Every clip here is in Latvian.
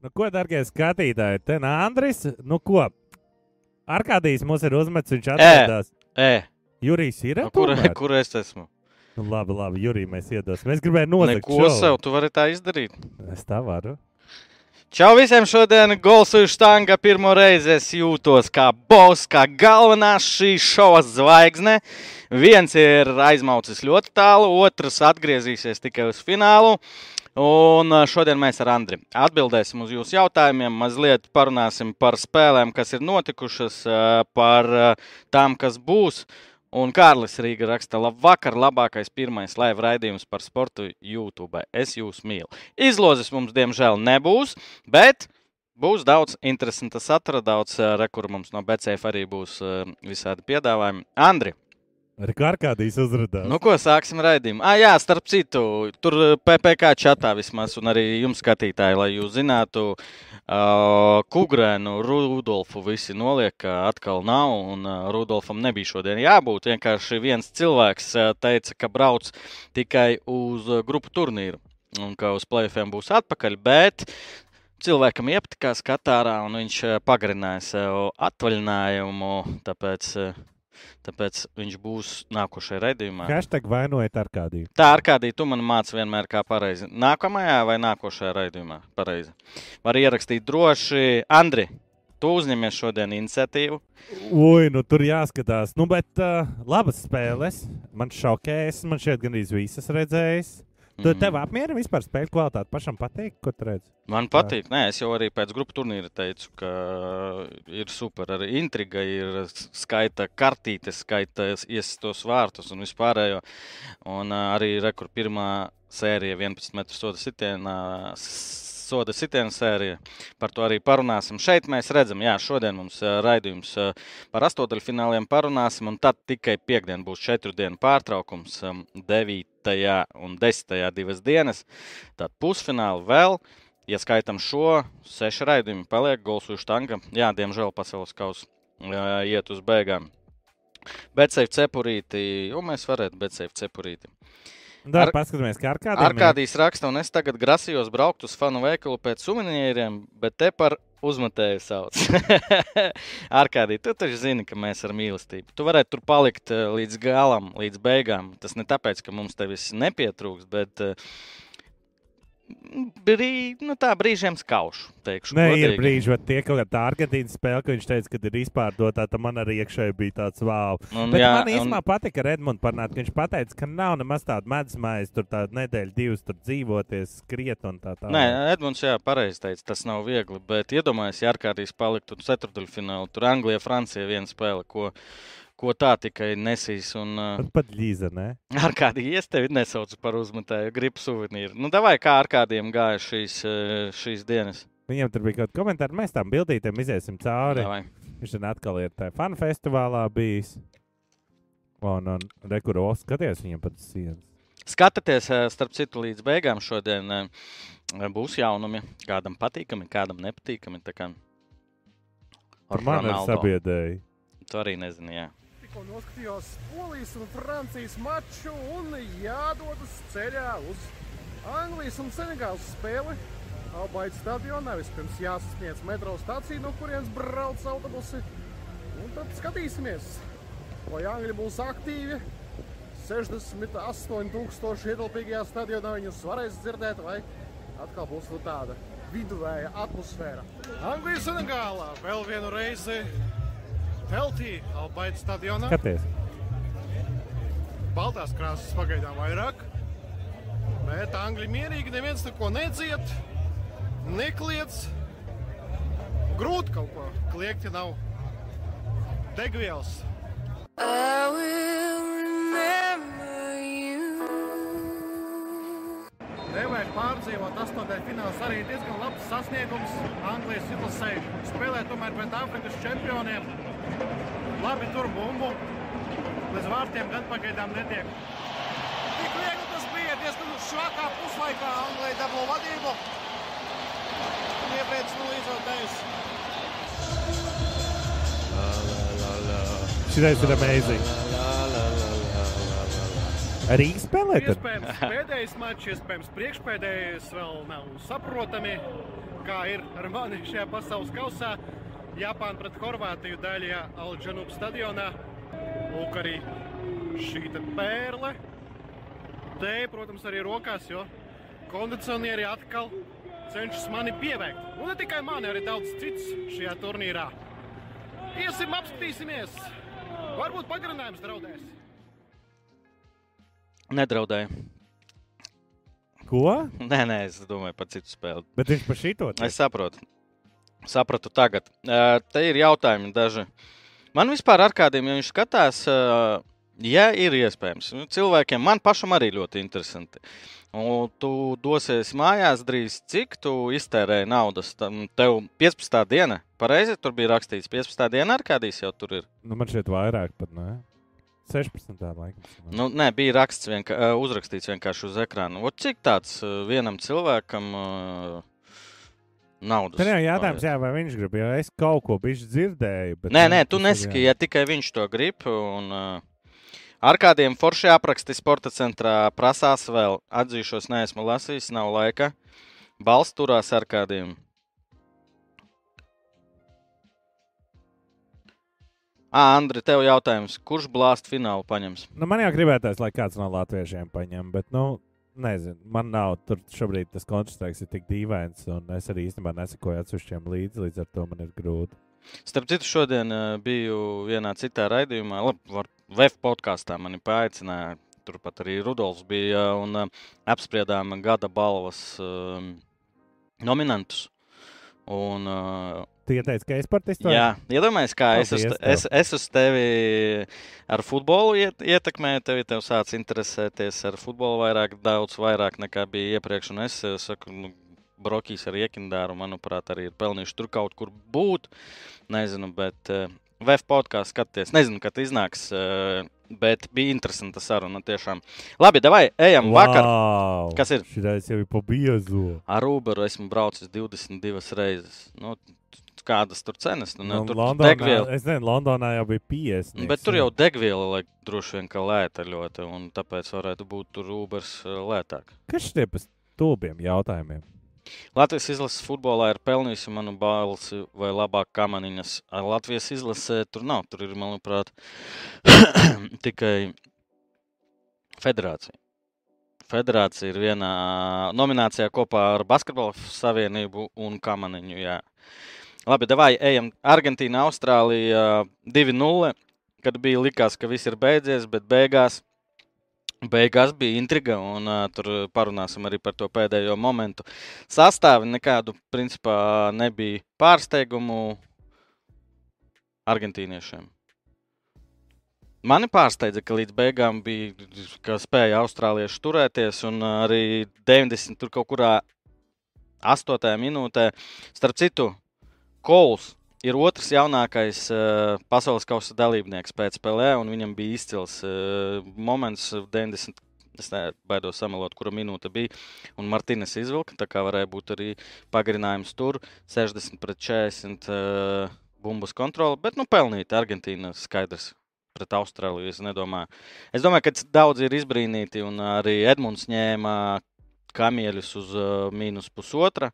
Nu, ko, darbie skatītāji, te nāk Andris. Nu, ko? Arkādijs mums ir uzmetis, viņš atradās. E, Jurijs ir. nu, kur, kur es esmu? Nu, labi, labi, Jurij, mēs iedosim. Es gribēju nozagt Neko šovu. sev, tu vari tā izdarīt. Es tā varu. Čau visiem šodien, Golsu Štanga. Pirmo reizi es jūtos kā boss, kā galvenā šī šova zvaigzne. Viens ir aizmaucis ļoti tālu, otrs atgriezīsies tikai uz finālu. Un šodien mēs ar Andriu atbildēsim uz jūsu jautājumiem. Mazliet parunāsim par spēlēm, kas ir notikušas, par tām, kas būs. Un Kārlis Rīga raksta, labvakar, labākais pirmais live raidījums par sportu YouTube. Es jūs mīlu. Izlozes mums, diemžēl, nebūs, bet būs daudz interesanta satura, daudz rekursu mums no BCF arī būs visādi piedāvājumi. Andri, Ar kā Arkādijs uzrādās. nu ko sāksim raidījumu? Ah, jā, starp citu, tur eh, PPC čatā vismaz, un arī jums skatītāji, lai jūs zinātu, uh, Kugrēnu, Rudolfu visi noliek, ka atkal nav, un uh, Rudolfam nebija šodien jābūt. Vienkārši viens cilvēks uh, teica, ka brauc tikai uz grupu turnīru, un ka uz plēfiem būs atpakaļ, bet cilvēkam iepatikās Katārā, un viņš pagarināja sev atvaļinājumu, tāpēc, tāpēc viņš būs nākošajā redzējumā. Hashtag vainojiet Arkādiju. Tā ar kādī tu man māci vienmēr kā pareizi. Nākamajā vai nākošajā raidījumā pareizi. Var ierakstīt droši. Andri, tu uzņemies šodien iniciatīvu. Ui, nu tur jāskatās. Nu, bet uh, labas spēles. Man šokējas. Man šeit gandrīz visas redzējis. Tu Mhm. tev apmierina vispār spēļu kvalitāti. Pašam patīk, ko tu redzi. Man patīk. Nē, es jau arī pēc grupu turnīra teicu, ka ir super. Arī intriga, ir skaita kartītes, skaita iesistos vārtus un vispārējo. Un arī rekur pirmā sērija 11 metru soda sitienā. Soda sitiena sērija. Par to arī parunāsim. Šeit mēs redzam, jā, šodien mums raidījums par astotdaļfināliem parunāsim, un tad tikai piekdien būs četru dienu pārtraukums, ā, 9. un 10. divas dienas. Tad pusfināli vēl. Ja skaitām šo, seši raidījumi paliek Golsu štanga. Jā, diemžēl pasaules kausa iet uz beigām. Bet seif cepurīti, jo mēs varētu bet seif cepurīti. Dar, Ar- paskatāmies, kā Arkādijam. ir. Arkādijas raksta, un es tagad grasījos braukt uz fanu veikalu pēc suvenīriem, bet te par uzmetēju sauc. Arkādī, tu taču zini, ka mēs ar mīlestību. Tu varētu tur palikt eh, līdz galam, līdz beigām. Tas ne tāpēc, ka mums tevis nepietrūks, bet eh, brī, nu, tā brīžiem skaušu. Teikšu, Nē, ir godīgi. brīži, kad tie kaut kāda Argentīnas spēle, ka viņš teica, ka ir izpārdotā, tad man arī iekšēji bija tāds wow. Un, Bet jā, man un- īstenībā patika ar Edmundu parunāt, ka viņš pateica, ka nav nemaz tāda medusmājas, tur tāda nedēļa, divas tur dzīvoties, skriet un tā tālāk. Nē, Edmunds, jā, pareizi teica, tas nav viegli. Bet iedomājieties, ja Arkādijas paliktu ceturdaļfinālā, tur Anglija, Francija viena spēle, ko, ko tā tikai nesīs. Un, uh, Pat, līza, ne? ar kādiem es tevi nesaucu par uzmetēju, gribu suvenīru. Nu, vai kā ar kādiem gāja šīs, šīs dienas? Viņam tur bija kaut kāda komentāra, mēs tam bildītēm iziesim cauri. Davai. Viņš tur atkal ir tajā fanu festivālā bijis. Un, un rekuru skaties viņam pat sienas. Skatieties, starp citu, līdz beigām šodien būs jaunumi. Kādam patīkami, kādam nepatīkami. Par mani sabiedrēji. Tu arī nezini, jā. Tikko noskatījos Polijas un Francijas maču un jādodas ceļā uz Anglijas un Senegālas spēli. Albaida stadionā vispirms jāsasniedz metro stācija, no kurienes brauc autobusi. Un tad skatīsimies, vai Angļi būs aktīvi. 68,000 ietilpīgajā stadionā viņus varēs dzirdēt, vai atkal būs nu tāda viduvēja atmosfēra. Anglijas Senegālā vēl vienu reizi Teltī, Albaida stadionā. Skaties, Baltās krāsas pagaidām vairāk. Bet angļi mierīgi neviens neko nedzied, nekliedz. Grūti kaut ko kliegt, ja nav degvielas. I will remember you. Nevajag pārdzīvot astotdaļu fināls arī diezgan labs sasniegums Anglijas izlasē. Spēlē tomēr pret Āfrikas čempioniem. Labi tur bumbu. Līdz vārtiem gan pagaidām netiek. Tik viegli tas bija diezgan švakā puslaikā Anglijai dabū vadību. Un iepriekš nu izotējis. šis ir amazing. Arī spēlēt. ar- Iespējams, pēdējais mačs, iespējams, priekšpēdējais vēl nav saprotami. kā ir ar mani šajā pasaules kausā. Japāna pret Horvātiju daļā Alģanūpas stadionā. Lūk, arī šī te pērle. Te, protams, arī rokās, jo kondicionieri atkal cenšas mani pieveikt. Un ne tikai mani, arī daudz cits šajā turnīrā. Iesim, apskatīsimies! Varbūt pagarinājums draudēs. Nedraudēja. Ko? Nē, nē, es domāju par citu spēli. Bet viņš par šito Es saprotu. Sapratu tagad. Te ir jautājumi daži. Man vispār ar kādiem, ja viņš skatās, ja ir iespējams, nu, cilvēkiem man pašam arī ļoti interesanti. Un tu dosies mājās drīz, cik tu iztērēji naudas. Tev 15. diena, pareizi tur bija rakstīts, 15. diena ar kādīs jau tur ir. Nu, man šeit vairāk pat, ne? 16. laikam. Nu, nē, bija raksts vienka, uzrakstīts vienkārši uz ekrāna. O, cik tāds vienam cilvēkam uh, naudas? Tad jau jautājums, jā, vai viņš grib, jo es kaut ko bišķi dzirdēju. Bet, Nē, nu, nē, tu nesaki, ja tikai viņš to grib. Un, uh, ar kādiem forši apraksti sporta centrā prasās vēl. Atzīšos, neesmu lasījis, nav laika. Balsts turās ar kādiem. Ā, Andri, tev jautājums, kurš blāzt finālu paņems? Nu, man jau gribētos, lai kāds no latviešiem paņem, bet, nu, nezinu, man nav tur šobrīd tas kontrasts ir tik dīvains, un es arī īstenībā nesakoju atsevišķiem līdzi, līdz ar to man ir grūti. Starp citu, šodien uh, biju vienā citā raidījumā, VF podkāstā mani paaicināja. Turpat arī Rudolfs bija un uh, apspriedām gada balvas uh, nominantus. Un, uh, Tu ieteici, ka es par to jā, iedomājieties, kā es uz, es, es uz tevi ar futbolu iet, ietekmēju. Tevi tev sāc interesēties ar futbolu vairāk, daudz vairāk nekā bija iepriekš. Un es saku, nu, Brokīs ar Iekindāru, manuprāt, arī ir pelnījuši tur kaut kur būt. Nezinu, bet uh, VF podkāstu skaties. Nezinu, kad iznāks, uh, bet bija interesanta saruna tiešām. Labi, davai, ejam vakar. Wow, Kas ir? Šis jau ir pa biezu. Ar Uberu esmu braucis 22 reizes. Nu, kādas tur cenas? Nu, Nu, tur Londonā, degviela. es nezinu, Londonā jau bija 50. Bet tur jau degviela lai, droši vien ka lēta ļoti, un tāpēc varētu būt tur Ubers uh, lētāk. Kas šie pa stulbiem jautājumiem? Latvijas izlases futbolā ir pelnījusi manu balsi vai labāk kamaniņas. Ar Latvijas izlasē tur nav. Tur ir, manuprāt, tikai federācija. Federācija ir vienā nominācijā kopā ar Basketbalu savienību un kamaniņu. Jā. Labi, davai, ejam. Argentīna, Austrālija 2-0, kad bija likās, ka viss ir beidzies, bet beigās Beigās bija intriga, un uh, tur parunāsim arī par to pēdējo momentu. Sastāvi nekādu, principā, nebija pārsteigumu argentīniešiem. Mani pārsteidza, ka līdz beigām bija, ka spēja austrālieši turēties, un arī 90. tur kaut kurā 8. minūtē. Starp citu, Kols ir otrs jaunākais uh, pasaules kausa dalībnieks pēc spēlē, un viņam bija izcils uh, moments 90. Es ne- baidos samalot, kura minūte bija. Un Martīnas izvilka, tā kā varēja būt arī pagarinājums tur 60 pret 40 uh, bumbas kontroli. Bet, nu, pelnīt Argentīna skaidrs. Pret Austrāliju es nedomāju. Es domāju, ka daudzi ir izbrīnīti, un arī Edmunds ņēma kamieļus uz uh, mīnus pusotra.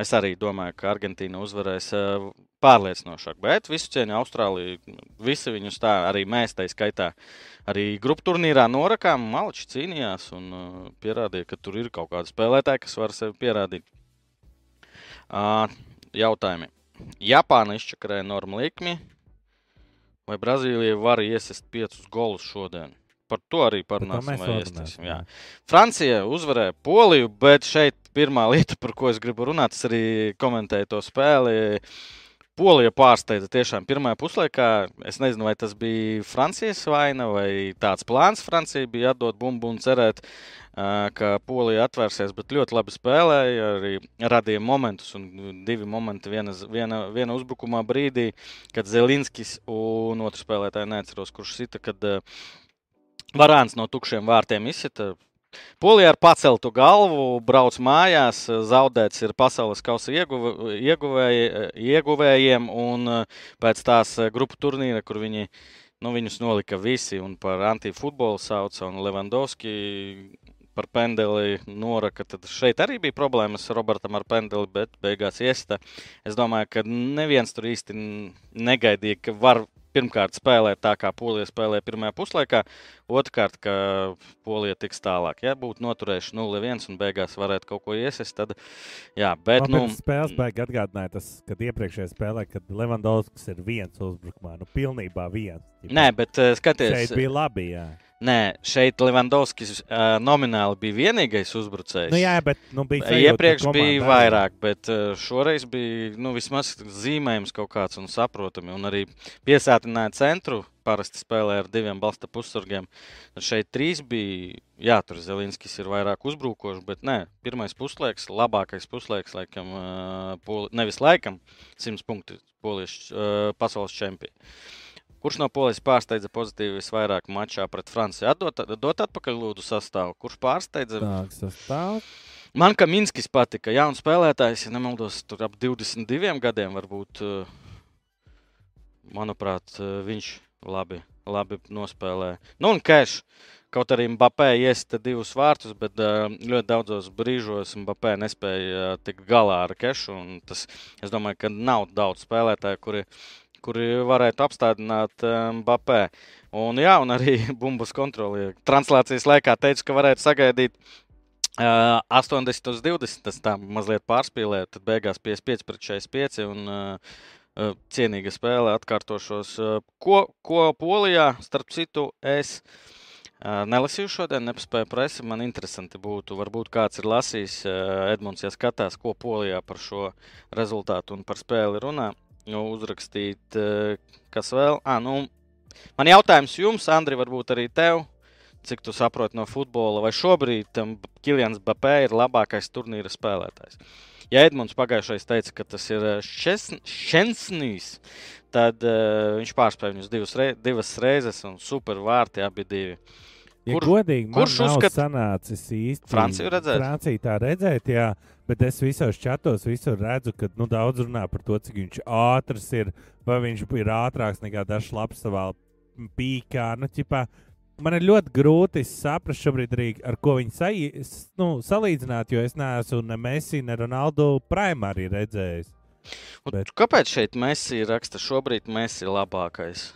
Es arī domāju, ka Argentīna uzvarēs uh, pārliecinošāk. Bet visu cieņu Austrāliju, visi viņus tā, arī mēs tā skaitā, arī grupu turnīrā norakām. Malči cīnījās un uh, pierādīja, ka tur ir kaut kāda spēlētāja, kas var sevi pierādīt. Uh, jautājumi. Japāna izčakarēja normu likmi, vai Brazīlija var iesist piecus golus šodien? Par to arī Par parunāsim. runāsim, jā. Francija uzvarēja Poliju, bet šeit pirmā lieta, par ko es gribu runāt, es arī komentēju to spēli. Polija pārsteidza tiešām pirmajā puslaikā. Es nezinu, vai tas bija Francijas vaina vai tāds plāns Francijai bija atdot bumbu un cerēt, ka Polija atvērsies, bet ļoti labi spēlēja, arī radīja momentus. Un divi momenti viena, viena, viena uzbrukumā brīdī, kad Zelinskis un otrs spēlētājs neatceros, kurš sita, kad ā, Varāns no tukšiem vārtiem izsita. Polijā ar paceltu galvu brauc mājās, zaudēts ir pasaules kausa ieguve, ieguvēji, ieguvējiem, un eh, pēc tās eh, grupu turnīra, kur viņi, nu, viņus nolika visi un par antifutbolu sauca, un Levandovski par pendeli noraka, tad šeit arī bija problēmas Robertam ar pendeli, bet beigās iesta. Es domāju, ka neviens tur īsti negaidīja, ka var pirmkārt spēlēt tā, kā Polija spēlēja pirmajā puslaikā, otrkārt, ka Polija tiks tālāk. Ja būtu noturējuši 0-1 un beigās varētu kaut ko iesist, tad jā, bet. Man Nu, spēles beigās atgādināja tas, kad iepriekšējā spēlē, kad Levandovskis ir viens uzbrukumā, nu pilnībā viens. Nē, bet uh, skaties. Šeit bija labi, jā. Nē, šeit Levandovskis uh, nomināli bija vienīgais uzbrucējs. Nu, jā, bet nu, bija sajūta, Iepriekš ka bija arī- vairāk, bet uh, šoreiz bija nu, vismaz zīmējums kaut kāds un saprotami. Un arī piesātināja centru. Parasti spēlē ar diviem balsta pussargiem. Šeit trīs bija. Jā, tur Zelinskis ir vairāk uzbrukošs, bet nē, pirmais puslaiks, labākais puslaiks, laikam, uh, poli, nevis laikam, 100 punktu poliešu uh, pasaules čempionu. Kurš no polijas pārsteidza pozitīvi visvairāk mačā pret Franciju? Atdot, dot atpakaļ lūdzu sastāvu. Kurš pārsteidza? Tā, sastāv. Man kā Minskis patika, jauns spēlētājs, ja nemaldos, tur ap 22 gadiem varbūt. eh, Manuprāt, eh, viņš labi, labi nospēlēja. Nu, un Keš, kaut arī Mbappé iesta divus vārtus, bet eh, ļoti daudzos brīžos Mbappé nespēja tikt galā ar Kešu. un Tas, es domāju, ka nav daudz spēlētāju, kuri, kuri varētu apstādināt eh, Mbappé. Un, jā, un arī bumbas kontrolē. Translācijas laikā teica, ka varētu sagaidīt Uh, 80 uz 20. Tas tā mazliet pārspīlēja. Tad beigās 55 pret 45. Un, uh, uh, cienīga spēle atkārtošos. Uh, ko, ko Polijā, starp citu, es uh, nelasīju šodien, nepaspēju presi. Man interesanti būtu, varbūt kāds ir lasījis, uh, Edmunds, ja skatās, ko Polijā par šo rezultātu un par spēli runā. Nu, uzrakstīt, uh, kas vēl. Ah, nu, man jautājums jums, Andri, varbūt arī tev cik tu saproti no futbola, vai šobrīd um, Kilians Bapē ir labākais turnīra spēlētājs. Ja Edmunds pagājušajā teica, ka tas ir Šensnīs, tad uh, viņš pārspēja viņus divas, rei, divas reizes un super vārti abi divi. Ja Kur- godīgi, kurš nav uzskat- sanācis īsti Franciju redzēt? Franciju tā redzēt, jā, bet es visos čatos visur redzu, ka nu, daudz runā par to, cik viņš ātrs ir, vai viņš ir ātrāks nekā dažs labs savā pīkā. Nu, ķipā, man ir ļoti grūti saprast šobrīd arī, ar ko viņi sai, s- nu, salīdzināt, jo es neesmu ne Messi, ne Ronaldu Prime arī redzējis. Un Bet- Kāpēc šeit Messi raksta šobrīd Messi labākais?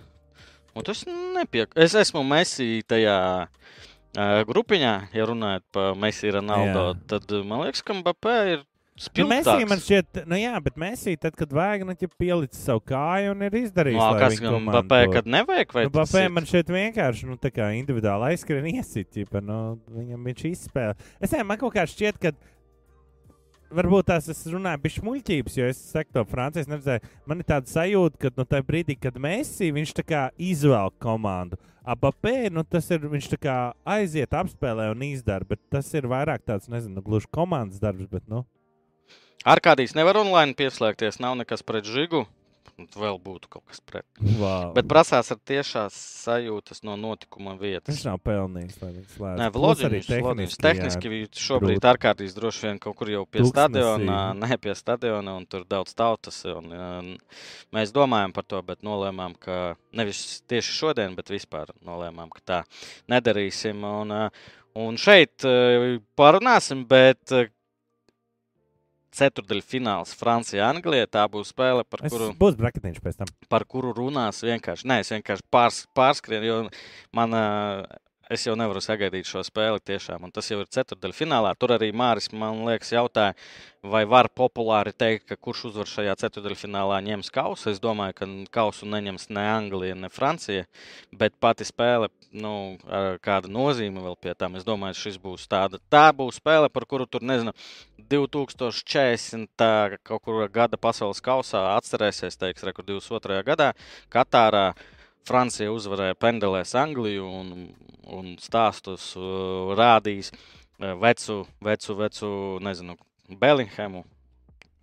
Un tas nepiek... Es esmu Messi tajā uh, grupiņā, ja runājot par Messi Ronaldo, Jā. tad man liekas, ka Mbappé ir Nu, Messi man spilgtāks. šķiet, nu jā, bet Messi, tad, kad vajag, nu, ja pielicis savu kāju un ir izdarījis No, lai kas gan to- kad nevajag? Vai Nu, Bapē man šeit vienkārši nu, tā kā individuāli aizskrien iesit, ķipa, nu, viņam viņš izspēlē. Es nezinu, man kaut kā šķiet, ka varbūt tās es runāju bija muļķības, jo es saku to Francijas neredzēju. Man ir tāda sajūta, ka nu, tajā brīdī, kad Messi viņš tā kā izvēl komandu. Abapē, nu, tas ir viņš tā kā aiziet, apspēlē un izdara, bet tas ir vairāk tāds, nezinu, nu, gluži komandas darbs, bet, nu, Ar kādīs nevar online pieslēgties, nav nekas pret žigu. Vēl būtu kaut kas pret. wow. Bet prasās ar tiešās sajūtas no notikuma vietas. viņš nav pelnījis, lai viņš slēdz. Nē, Vloģiņš, arī tehniski, viņš šobrīd grūti. ārkārtīgi droši vien kaut kur jau pie stadiona, ne pie stadiona, un tur daudz tautas. Un, uh, mēs domājam par to, bet nolēmām, ka nevis tieši šodien, bet vispār nolēmām, ka tā nedarīsim. Un, un šeit uh, parunāsim, bet uh, ceturdaļfināls Francija-Anglija. Tā būs spēle, par Es kuru būs braketiņš pēc tam. par kuru runās vienkārši. Nē, es vienkārši pārs, pārskrienu, jo man, ā, es jau nevaru sagaidīt šo spēli tiešām. Un tas jau ir ceturdaļfinālā. Tur arī Māris, man liekas, jautāja, vai var populāri teikt, ka kurš uzvar šajā ceturdaļfinālā ņems kausu. Es domāju, ka kausu neņems ne Anglija, ne Francija, bet pati spēle. Nu, kāda nozīme vēl pie tam. Es domāju, šis būs tāda. Tā būs spēle, par kuru tur nezinu, 2040. kaut kur gada pasaules kausā atcerēsies, teiks, rekur 22. gadā Katārā. Francija uzvarēja pendelēs Angliju un, un stāstus uh, rādījis uh, vecu, vecu, vecu, nezinu, Bellinghamu.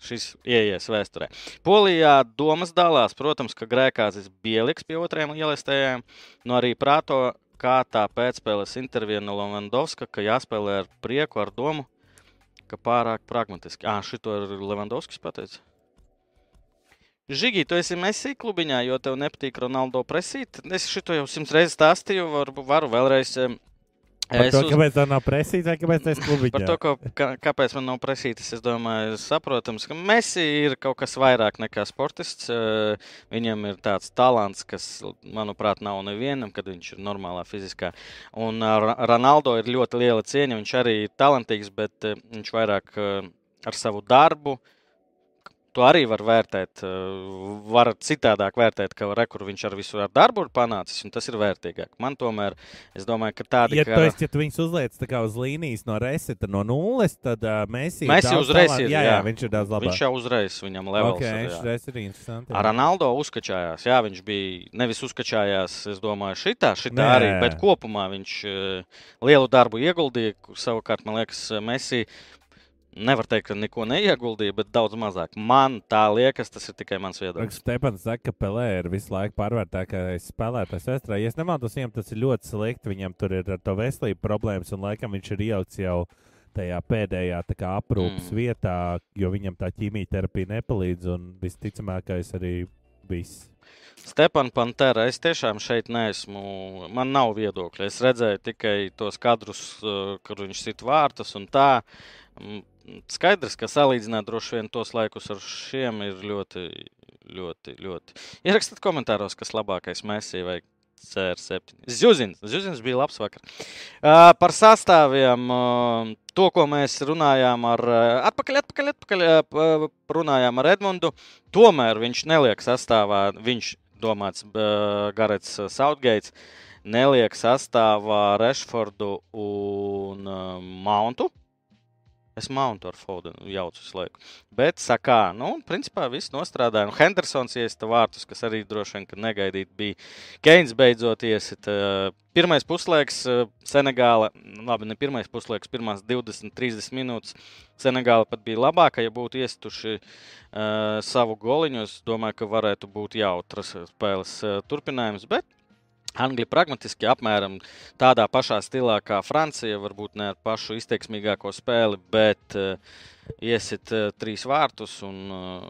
Šis ieies vēsturē. Polijā domas dalās, protams, ka Grēkāzis Bieliks pie otrajām ielastējām, no arī prāto, kā tā pēcspēles intervija no Levandovska, ka jāspēlē ar prieku, ar domu, ka pārāk pragmatiski. Ah, šito ir Levandovskis pateicis. Žigī, tu esi Messi klubiņā, jo tev nepatīk Ronaldo presīt. Es šo jau simts reizes stāstīju, varu, varu vēlreiz Par Es to, uz- kāpēc tā nav presīta vai kāpēc tas klubiņā? Par to, ko, kā, kāpēc man nav prasītas, es domāju, saprotams, ka Messi ir kaut kas vairāk nekā sportists. Eh, Viņam ir tāds talants, kas, manuprāt, nav nevienam, kad viņš ir normālā fiziskā. Un eh, Ronaldo ir ļoti liela cieņa. Viņš arī ir talantīgs, bet eh, viņš vairāk ar savu darbu. To arī var vērtēt. eh, Var citādāk vērtēt, ka re, viņš ar visu ar darbu ir panācis, un tas ir vērtīgāk. Man tomēr, es domāju, ka tādi Ja kā- tu, esi, ja tu viņus uzliec uz līnijas no reseta, no nulles, tad uh, mēs jau ir, Jā, jā, jā. viņš ir daudz labāks. viņš jau uzreiz viņam levels. okay, ir, jā. ir interesants. jā. Ar Ronaldo uzkačājās. Jā, viņš bija nevis uzkačājās, es domāju, šitā, šitā Nē. arī, bet kopumā viņš eh, lielu darbu ieguldīja. Savukārt, man liekas, Messi nevar teikt, ka neko neieguldīja, bet daudz mazāk. Man tā liekas, tas ir tikai mans viedoklis. Stepans saka, ka Pelē ir visu laiku pārvērtētākais spēlētājs vēsturē. Ja es nemaldos, viņam tas ir ļoti slikti. Viņam tur ir ar to veselību problēmas, un laikam viņš ir ieaudzis jau tajā pēdējā kā aprūpes Mm. mm. vietā, jo viņam tā ķīmijterapija nepalīdz, un visticamākais arī viss. Stepan Pantera, es tiešām šeit neesmu. Man nav viedokļa. Es redzēju tikai tos kadrus, eh, kur viņš sit vārtus un tā. Skaidrs, ka salīdzināt droši vien tos laikus ar šiem ir ļoti, ļoti, ļoti. Ierakstiet komentāros, kas labākais Messi vai CR7. Zuzins, Zuzins bija labs vakar. Uh, par sastāviem, uh, to, ko mēs runājām ar, uh, atpakaļ, atpakaļ, atpakaļ uh, runājām ar Edmundu, tomēr viņš neliek sastāvā, viņš domāts uh, Garets Southgates, neliek sastāvā Rešfordu un uh, Mountu. Es Mountu ar Fodenu jaucu visu laiku. Bet, sakā, nu, principā viss nostrādāja. Un Hendersons iesta vārtus, kas arī droši vien, negaidīt bija. Keins beidzot iesit. uh, Pirmais puslaiks uh, Senegāla, nu, labi, ne pirmais puslaiks, pirmās 20, 30 minūtes. Senegāla pat bija labāka, ja būtu iestuši uh, savu goliņu. Es domāju, ka varētu būt jautras spēles uh, turpinājums. Bet Anglija pragmatiski apmēram tādā pašā stilā kā Francija, varbūt ne ar pašu izteiksmīgāko spēli, bet uh, iesit uh, trīs vārtus un uh,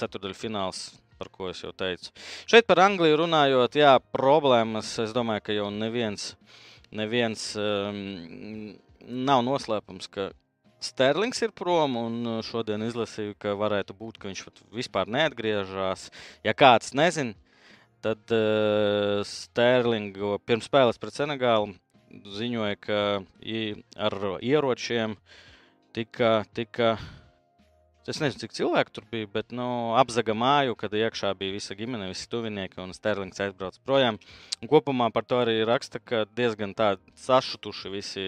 ceturdaļfināls. Par ko es jau teicu. Šeit par Angliju runājot, jā, problēmas. Es domāju, ka jau neviens, neviens um, nav noslēpums, ka Sterlings ir prom, un šodien izlasīju, ka varētu būt, ka viņš vispār neatgriežas. Ja kāds nezina, tad uh, Sterlingu pirms spēles pret Senegālu ziņoja, ka ar ieročiem tika. tika Es nezinu, cik cilvēku tur bija, bet nu, apzaga māju, kad iekšā bija visa ģimene, visi tuvinieki un Sterlings aizbrauca projām. Un kopumā par to arī raksta, ka diezgan sašutuši visi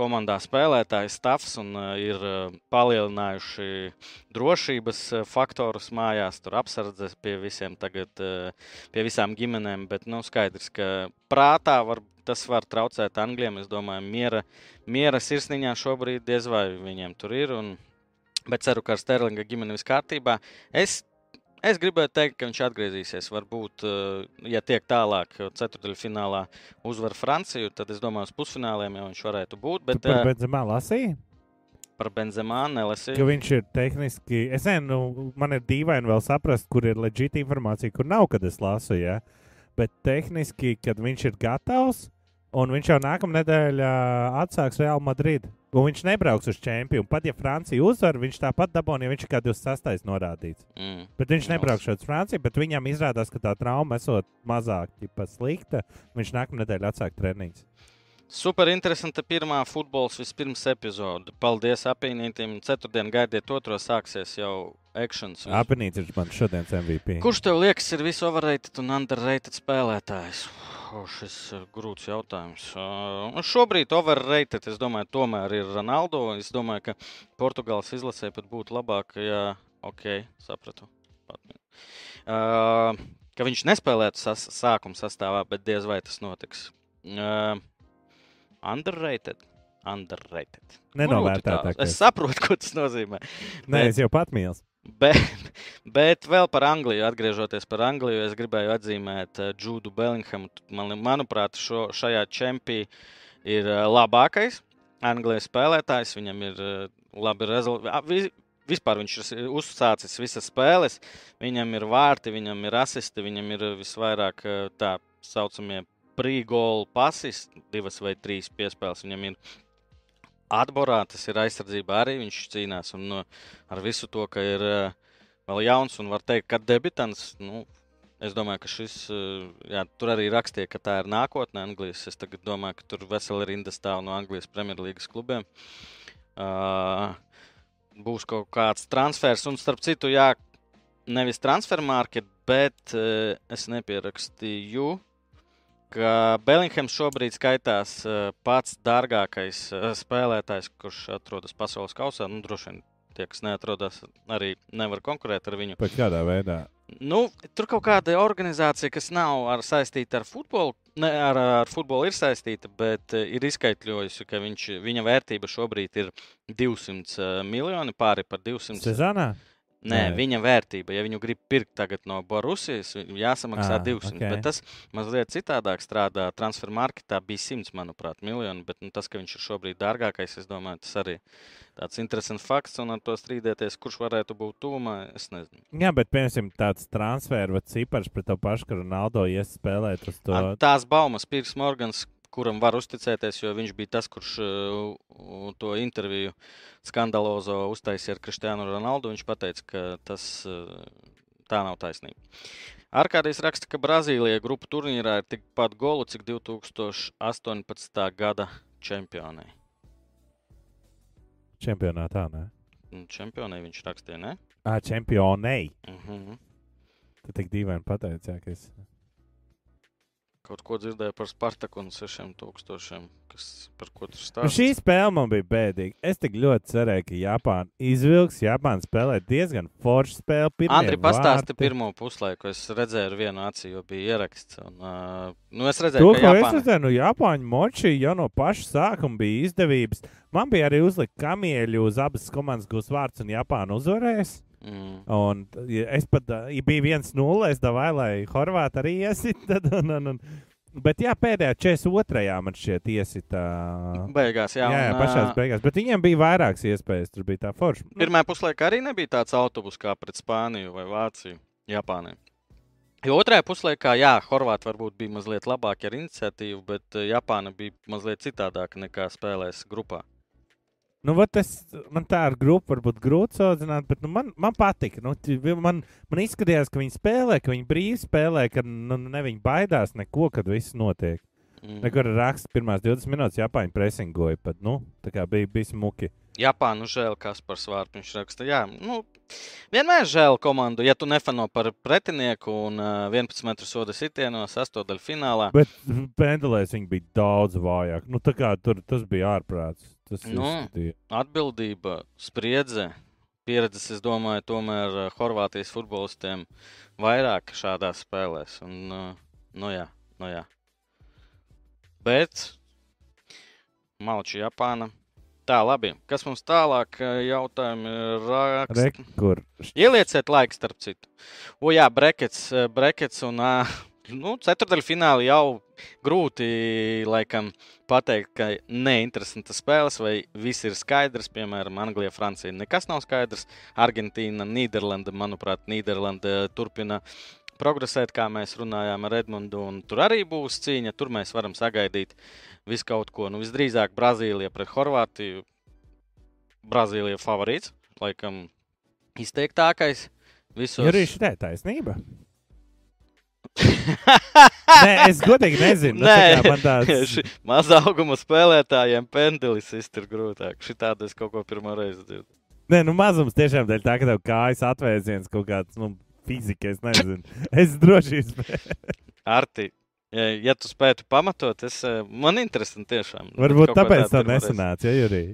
komandā spēlētāji, stāvs un uh, ir uh, palielinājuši drošības uh, faktorus mājās, tur apsardzes pie visiem tagad, pie visām ģimenēm. Bet nu, skaidrs, ka prātā var, tas var traucēt Anglijam. Es domāju, miera, miera sirsniņā šobrīd diez vai viņiem tur ir. Un, bet ceru, ka ar Sterlinga ģimeni viss kārtībā. Es Es gribēju teikt, ka viņš atgriezīsies. Varbūt, eh, ja tiek tālāk, ceturdaļfinālā uzvar Franciju, tad es domāju, uz pusfināliem jau viņš varētu būt. Tu Bet par eh, Benzemā lasīji? par Benzemā nelasīju. viņš ir tehniski, es nezinu, nu, man ir dīvaini vēl saprast, kur ir leģita informācija, kur nav, kad es lasu. Ja? Bet tehniski, kad viņš ir gatavs, un viņš jau nākamā nedēļa atsāks Real Madrid, un viņš nebrauks uz čempionu. Pat ja Francija uzvar, viņš tāpat dabūna, ja viņš ir kā 26. norādīts. Mm. Bet viņš nebrauks uz Franciju, bet viņam izrādās, ka tā trauma esot mazāk slikta. Viņš nākamā nedēļa atsāk treniņus. Super interesanta pirmā futbols vispirms epizode. Paldies apīnītiem. Ceturtdien gaidiet otro, sāksies jau akcents. Apinīts ir man šodienas MVP. Kurš tev liekas ir visoverrated un underrated spēlētājs? O, šis ir grūts jautājums. Uh, šobrīd overrated, es domāju, tomēr ir Ronaldo. Es domāju, ka Portugāles izlasē pat būtu labāk, ja, ok, sapratu. Uh, ka viņš nespēlētu sas sākuma sastāvā, bet diez vai tas notiks. Uh, underrated. Underrated. Nenovērtētākais. tā. Es saprotu, ko tas nozīmē. Nē, es jau pat mīlu. Bet, bet vēl par Angliju, atgriežoties par Angliju, es gribēju atzīmēt uh, Džudu Bellinghamu. Man, manuprāt, šo, šajā čempionā ir uh, labākais Anglijas spēlētājs. Viņam ir uh, labi rezultāti. Vispār viņš ir uzsācis visas spēles. Viņam ir vārti, viņam ir asisti, viņam ir visvairāk tā saucamie pre-goal pasis, divas vai trīs piespēles viņam ir. Atborā tas ir aizsardzībā arī viņš cīnās. Un, nu, ar visu to, ka ir uh, vēl jauns un var teikt, ka debitants. Nu, Es domāju, ka šis, uh, jā, tur arī rakstīja, ka tā ir nākotnē Anglijas. Es domāju, ka tur veseli rinda stāv no Anglijas Premjerlīgas klubiem. Uh, būs kaut kāds transfers, un starp citu, jā, nevis transfer market, bet uh, es nepierakstīju, ka Bellinghams šobrīd skaitās uh, pats dārgākais uh, spēlētājs, kurš atrodas pasaules kausā. Nu, droši vien tie, kas neatrodas, arī nevar konkurēt ar viņu. Bet kādā veidā? Nu, tur kaut kāda organizācija, kas nav ar, saistīta ar futbolu, ne, ar, ar futbolu ir saistīta, bet uh, ir izskaidrojusi, ka viņš, viņa vērtība šobrīd ir 200 uh, miljoni, pāri par 200. Sezonā? Nē, Nē. viņa vērtība, ja viņu grib pirkt tagad no Borusijas, viņam jāsamaksā Ah, 200. ok. Bet tas mazliet citādāk strādā. Transfer marketā bija 100, manuprāt, miljoni. Bet nu, tas, ka viņš ir šobrīd dārgākais, es domāju, tas arī tāds interesants fakts. Un ar to strīdēties, kurš varētu būt tūmā, es nezinu. Jā, bet piemēram tāds transfer vai cipars pret to pašu, ka Ronaldo ies spēlēt uz to. Tās baumas Pīrs Morgans, kuram var uzticēties, jo viņš bija tas, kurš uh, to interviju skandalozo uztaisīja ar Kristiānu Ronaldu. Viņš teica, ka tas uh, tā nav taisnība. Arkādijas raksta, ka Brazīlijā grupu turnīrā ir tikpat golu, cik 2018. gada čempionai. Čempionātā, nē. Un Čempionai viņš rakstīja, ne? Ah, čempionei. Uh -huh. Tu tik dīvaini pateici, jā, ka es. Kaut ko dzirdēju par Spartaku un 6000, kas par ko tur Nu, stāsta. šī spēle man bija bēdīga. Es tik ļoti cerēju, ka Japāna izvilks. Japāna spēlē diezgan foršu spēli. Andri, pastāsti vārti. pirmo puslaiku. Es redzēju, ar vienu aci, jo bija ieraksts. Un, uh, nu, es redzēju, To, ka ko es Japāna... redzēju, nu, Japāņu moči jau no paša sākuma bija izdevības. Man bija arī uzlikt kamieļu uz abas komandas gūs vārds, un Japāna uzvarēs. Mm. Un ja es pat, ja bija viens nulle, es davāju, lai Horvāti arī iesit. Tad, un, un, un. Bet jā, pēdējā 42. man šķiet iesita. Beigās, jā. Jā, jā, un, pašās ā, beigās. Bet viņiem bija vairākas iespējas. Tur bija tā forša. Nu, Pirmā puslaika arī nebija tāds autobus kā pret Spāniju vai Vāciju, Japānai. Jo otrajā puslaikā, jā, Horvāti varbūt bija mazliet labāki ar iniciatīvu, bet Japāna bija mazliet citādāka nekā spēlēs grupā. Nu, es, man tā ar grupu varbūt grūti salīdzināt, bet nu, man, man patika. Nu, man, man izskatījās, ka viņi spēlē, ka viņi brīvi spēlē, ka nu, ne viņi baidās neko, kad viss notiek. Mm. Nekur raksts pirmās 20 minūtes Japāņu presingoja, pat nu, tā kā bija, bija smuki. Japānu žēl, kas par svārtu viņš raksta. Jā, nu, vienmēr žēl komandu, ja tu nefano par pretinieku un uh, 11 metru soda sitienos, astodaļu finālā. Bet pendelēs viņi bija daudz vājāk. Nu, tā kā tur tas bija ārprāts. Tas Nu. izskatīja. Atbildība, spriedze, pieredzes, es domāju, tomēr uh, Horvātijas futbolistiem vairāk šādās spēlēs. Un, uh, nu jā, nu jā. Bet Malčija, Japāna. Tā, labi. Kas mums tālāk uh, jautājumi raksta? Re, kur Ielieciet laiku, starp citu. O, jā, brekets, eh, brekets un nu, ceturdaļfināli jau grūti laikam pateikt, ka neinteresantas spēles vai viss ir skaidrs. Piemēram, Anglija, Francija. Nekas nav skaidrs. Argentīna, Nīderlanda, manuprāt, Nīderlanda turpina progresēt, kā mēs runājām ar Edmundu. un Tur arī būs cīņa. Tur mēs varam sagaidīt visu kaut ko. Nu, visdrīzāk Brazīlija pret Horvātiju. Brazīlija favorīts, laikam izteiktākais. Visos... ir arī šī taisnība. Nē, es godīgi nezinu. Nu, tā Nē, man tāds... Ši- Mazā auguma spēlētājiem pendelis ir grūtāk. Šitādi es kaut ko pirmo reizi dzirdu. Nē, nu mazums tiešām dēļ tā, ka tev kājas atvēziens kaut kāds, nu, fizika, es nezinu. Es droši vien. Arti, ja, tu spētu pamatot, es, eh, man interesanti tiešām. Varbūt tāpēc tā nesanāca, ja arī.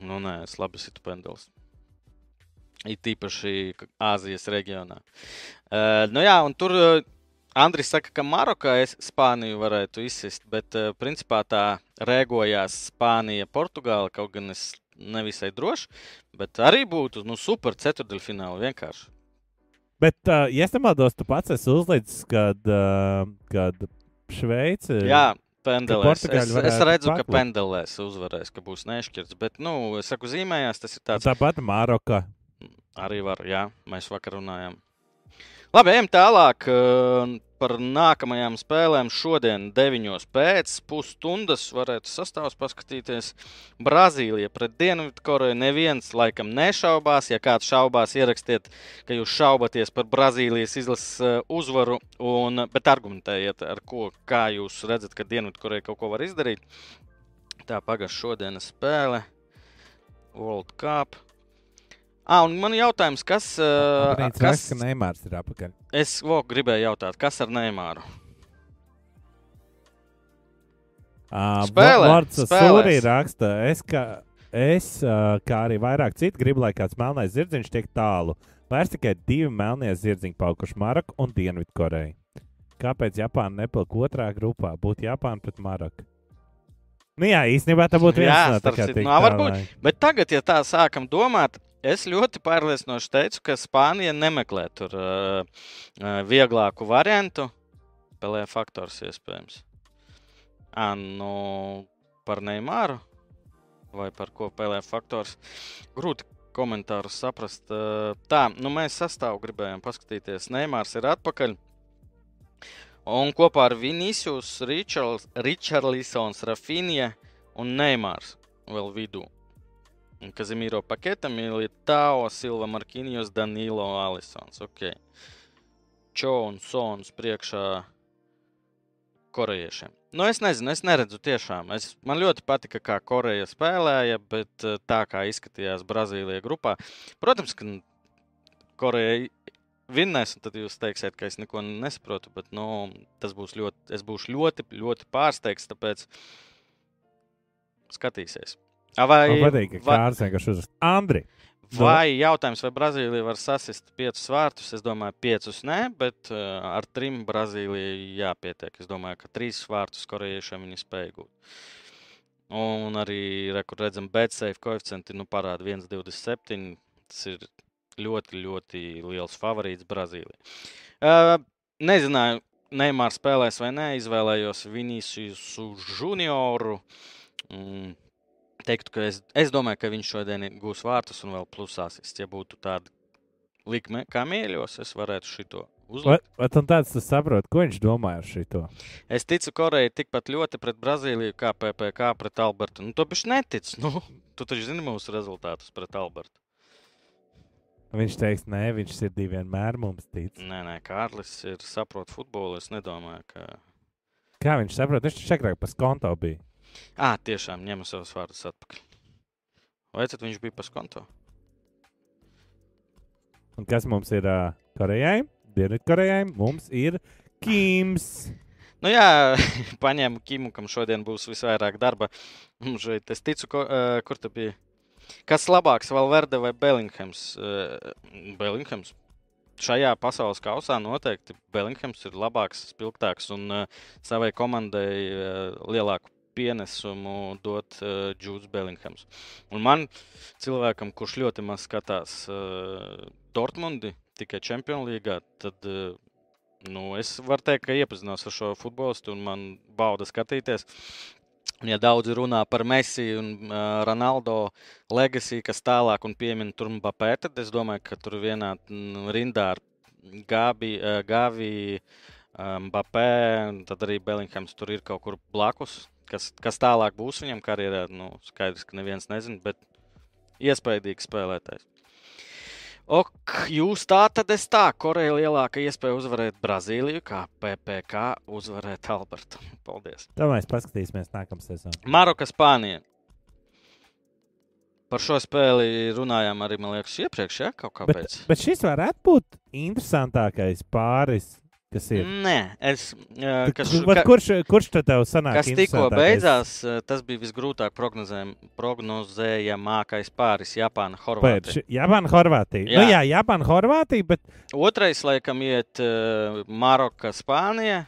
Nu, nē, es labi situ pendelis. It īpaši Āzijas reģionā. Uh, nu jā, un tur uh, Andris saka, ka Marokā es Spāniju varētu izsist, bet uh, principā tā rēgojās Spānija, Portugāla, kaut gan es nevisai droši, bet arī būtu nu, super ceturdaļfināli vienkārši. Bet, uh, ja es nemaldos, tu pats esi uzlicis, kad, uh, kad Šveice. Jā, pendelēs. Es, es redzu, ka paklut. pendelēs uzvarēs, ka būs nešķirts, bet, nu, es saku, zīmējās, tas ir tāds Tāpat Maroka. Arī var, jā, mēs vakar runājām. Labi, ejam tālāk. Uh, par nākamajām spēlēm šodien, 9. pēc pusstundas, varētu sastāvs paskatīties. Brazīlija pret Dienvidkoreju neviens laikam nešaubās. Ja kāds šaubās, ierakstiet, ka jūs šaubaties par Brazīlijas izlases eh, uzvaru, un, bet argumentējiet, ar ko, kā jūs redzat, ka Dienvidkoreja kaut ko var izdarīt. Tā pagājušā šodienas spēle, World Cup. Ah, un man jautājums, kas. Uh, Brīdis kas ka Neimārs ir apakaļ. es vo, gribēju jautāt, kas ar Neimāru? Uh, Spēlē, Vārds. Sūrī raksta, es, kā, es uh, kā arī vairāk citi, gribu, lai kāds melnais zirdziņš tiek tālu. Vairs tikai divi melnie zirdziņi palikuši Maroku un Dienvidkoreju. Kāpēc Japāna nepilk otrā grupā? Būtu Japāna pret Maroku. Nu jā, īstenībā tā būtu viens Jā, no starp tā citu, nu, varbūt. Bet tagad, ja tā sākam domāt, es ļoti pārliecinoši teicu, ka Spānija nemeklē tur uh, vieglāku variantu. Pelē faktors iespējams. À, nu, par Neimāru vai par ko pelē faktors. Grūti komentārus saprast. Uh, tā, nu mēs sastāvu gribējām paskatīties. Neimārs ir atpakaļ. Un kopā ar Vinicius, Richardsons, Rafinija un Neimārs vēl vidū. Un Kazimīro paketa Militao, Silva Markinjos, Danilo Alisons. Okay. Čo un Sons priekšā korejiešiem. Nu, es nezinu, es neredzu tiešām. Es, man ļoti patika, kā Koreja spēlēja, bet eh, tā kā izskatījās Brazīlija grupā. Protams, ka Koreja vinnēs, un tad jūs teiksiet, ka es neko nesaprotu, bet nu, tas būs ļoti, es būšu ļoti, ļoti pārsteigts, tāpēc skatīsies. Vai, Man patīk, ka vai, Kārlis vienkārši uzrakst. Andri, vai jautājums, vai Brazīlija var sasist piecus vārtus? Es domāju, piecus nē, bet uh, ar trim Brazīlijai jāpietiek. Es domāju, ka trīs vārtus korejiešiem viņi spēja gūt. Un arī, re, kur redzam, betsafe koeficienti nu, parāda 1,27. Tas ir ļoti, ļoti liels favorīts Brazīlijai. Uh, nezināju, Neimārs spēlēs vai nē, izvēlējos Vinīciju junioru. Mm, teiktu, ka es, es domāju, ka viņš šodien gūs vārtus un vēl plusāsis. Ja būtu tāda likme, kā mīļos, es varētu šito vai, vai tāds tas saprot, ko viņš domā ar šito? Es ticu Korejai tikpat ļoti pret Brazīliju, kā PPC pret Albertu. Nu, to bišķi netic. Nu, tu taču zini mūsu rezultātus pret Albertu. Viņš teiks, nē, viņš ir divi vienmēr mums tic. Nē, nē, Kārlis ir saprot futbolu. Es nedomāju, ka. Kā viņš saprot? Viņš taču agrāk pas konto bija. Ah, tiešām ņemu savus vārdus atpakaļ. Vai tad viņš bija pas konto? Un kas mums ir uh, Korejai? Dienvidkorejai mums ir Kims. Nu, jā, paņēmu Kimu, kam šodien būs visvairāk darba. Šeit es ticu, ko, uh, kur tā bija. Kas labāks, Valverde vai Bellinghams? Uh, Bellinghams. Šajā pasaules kausā noteikti Bellinghams ir labāks, spilgtāks un uh, savai komandai uh, lielāku pienesumu dot uh, Džūds Bellinghams. Un man, cilvēkam, kurš ļoti maz skatās uh, Dortmundi, tikai Champions League, tad uh, nu, es varu teikt, ka iepazinos ar šo futbolistu un man bauda skatīties. Ja daudzi runā par Messi un uh, Ronaldo legacy, kas tālāk un piemin tur Mbappé, tad es domāju, ka tur vienā mm, rindā ar Gabi, uh, Gavi, uh, Mbappé, un tad arī Bellinghams tur ir kaut kur blakus. Kas, kas tālāk būs viņam karjerā, nu, skaidrs, ka neviens nezina, bet iespaidīgs spēlētājs. Ok, jūs tā tad es tā, Koreja lielāka iespēja uzvarēt Brazīliju, kā PPC uzvarēt Albertu. Paldies! Tā mēs paskatīsimies nākamā sezonā. Maroka, Spānija. Par šo spēli runājām arī, man liekas, iepriekš, ja kaut Bet, kāpēc. bet šis varētu būt interesantākais pāris, kas ir. Nē, es. Uh, kas, bet ka, Kurš, kurš tad tev sanāk? kas tikko beidzās, eh, tas bija visgrūtāk prognozējam- prognozējamākais pāris Japāna, Horvātija. Japāna, Horvātija. Jā. nu, jā Japāna, Horvātija, bet Otrais, laikam, iet uh, Maroka, Spānija.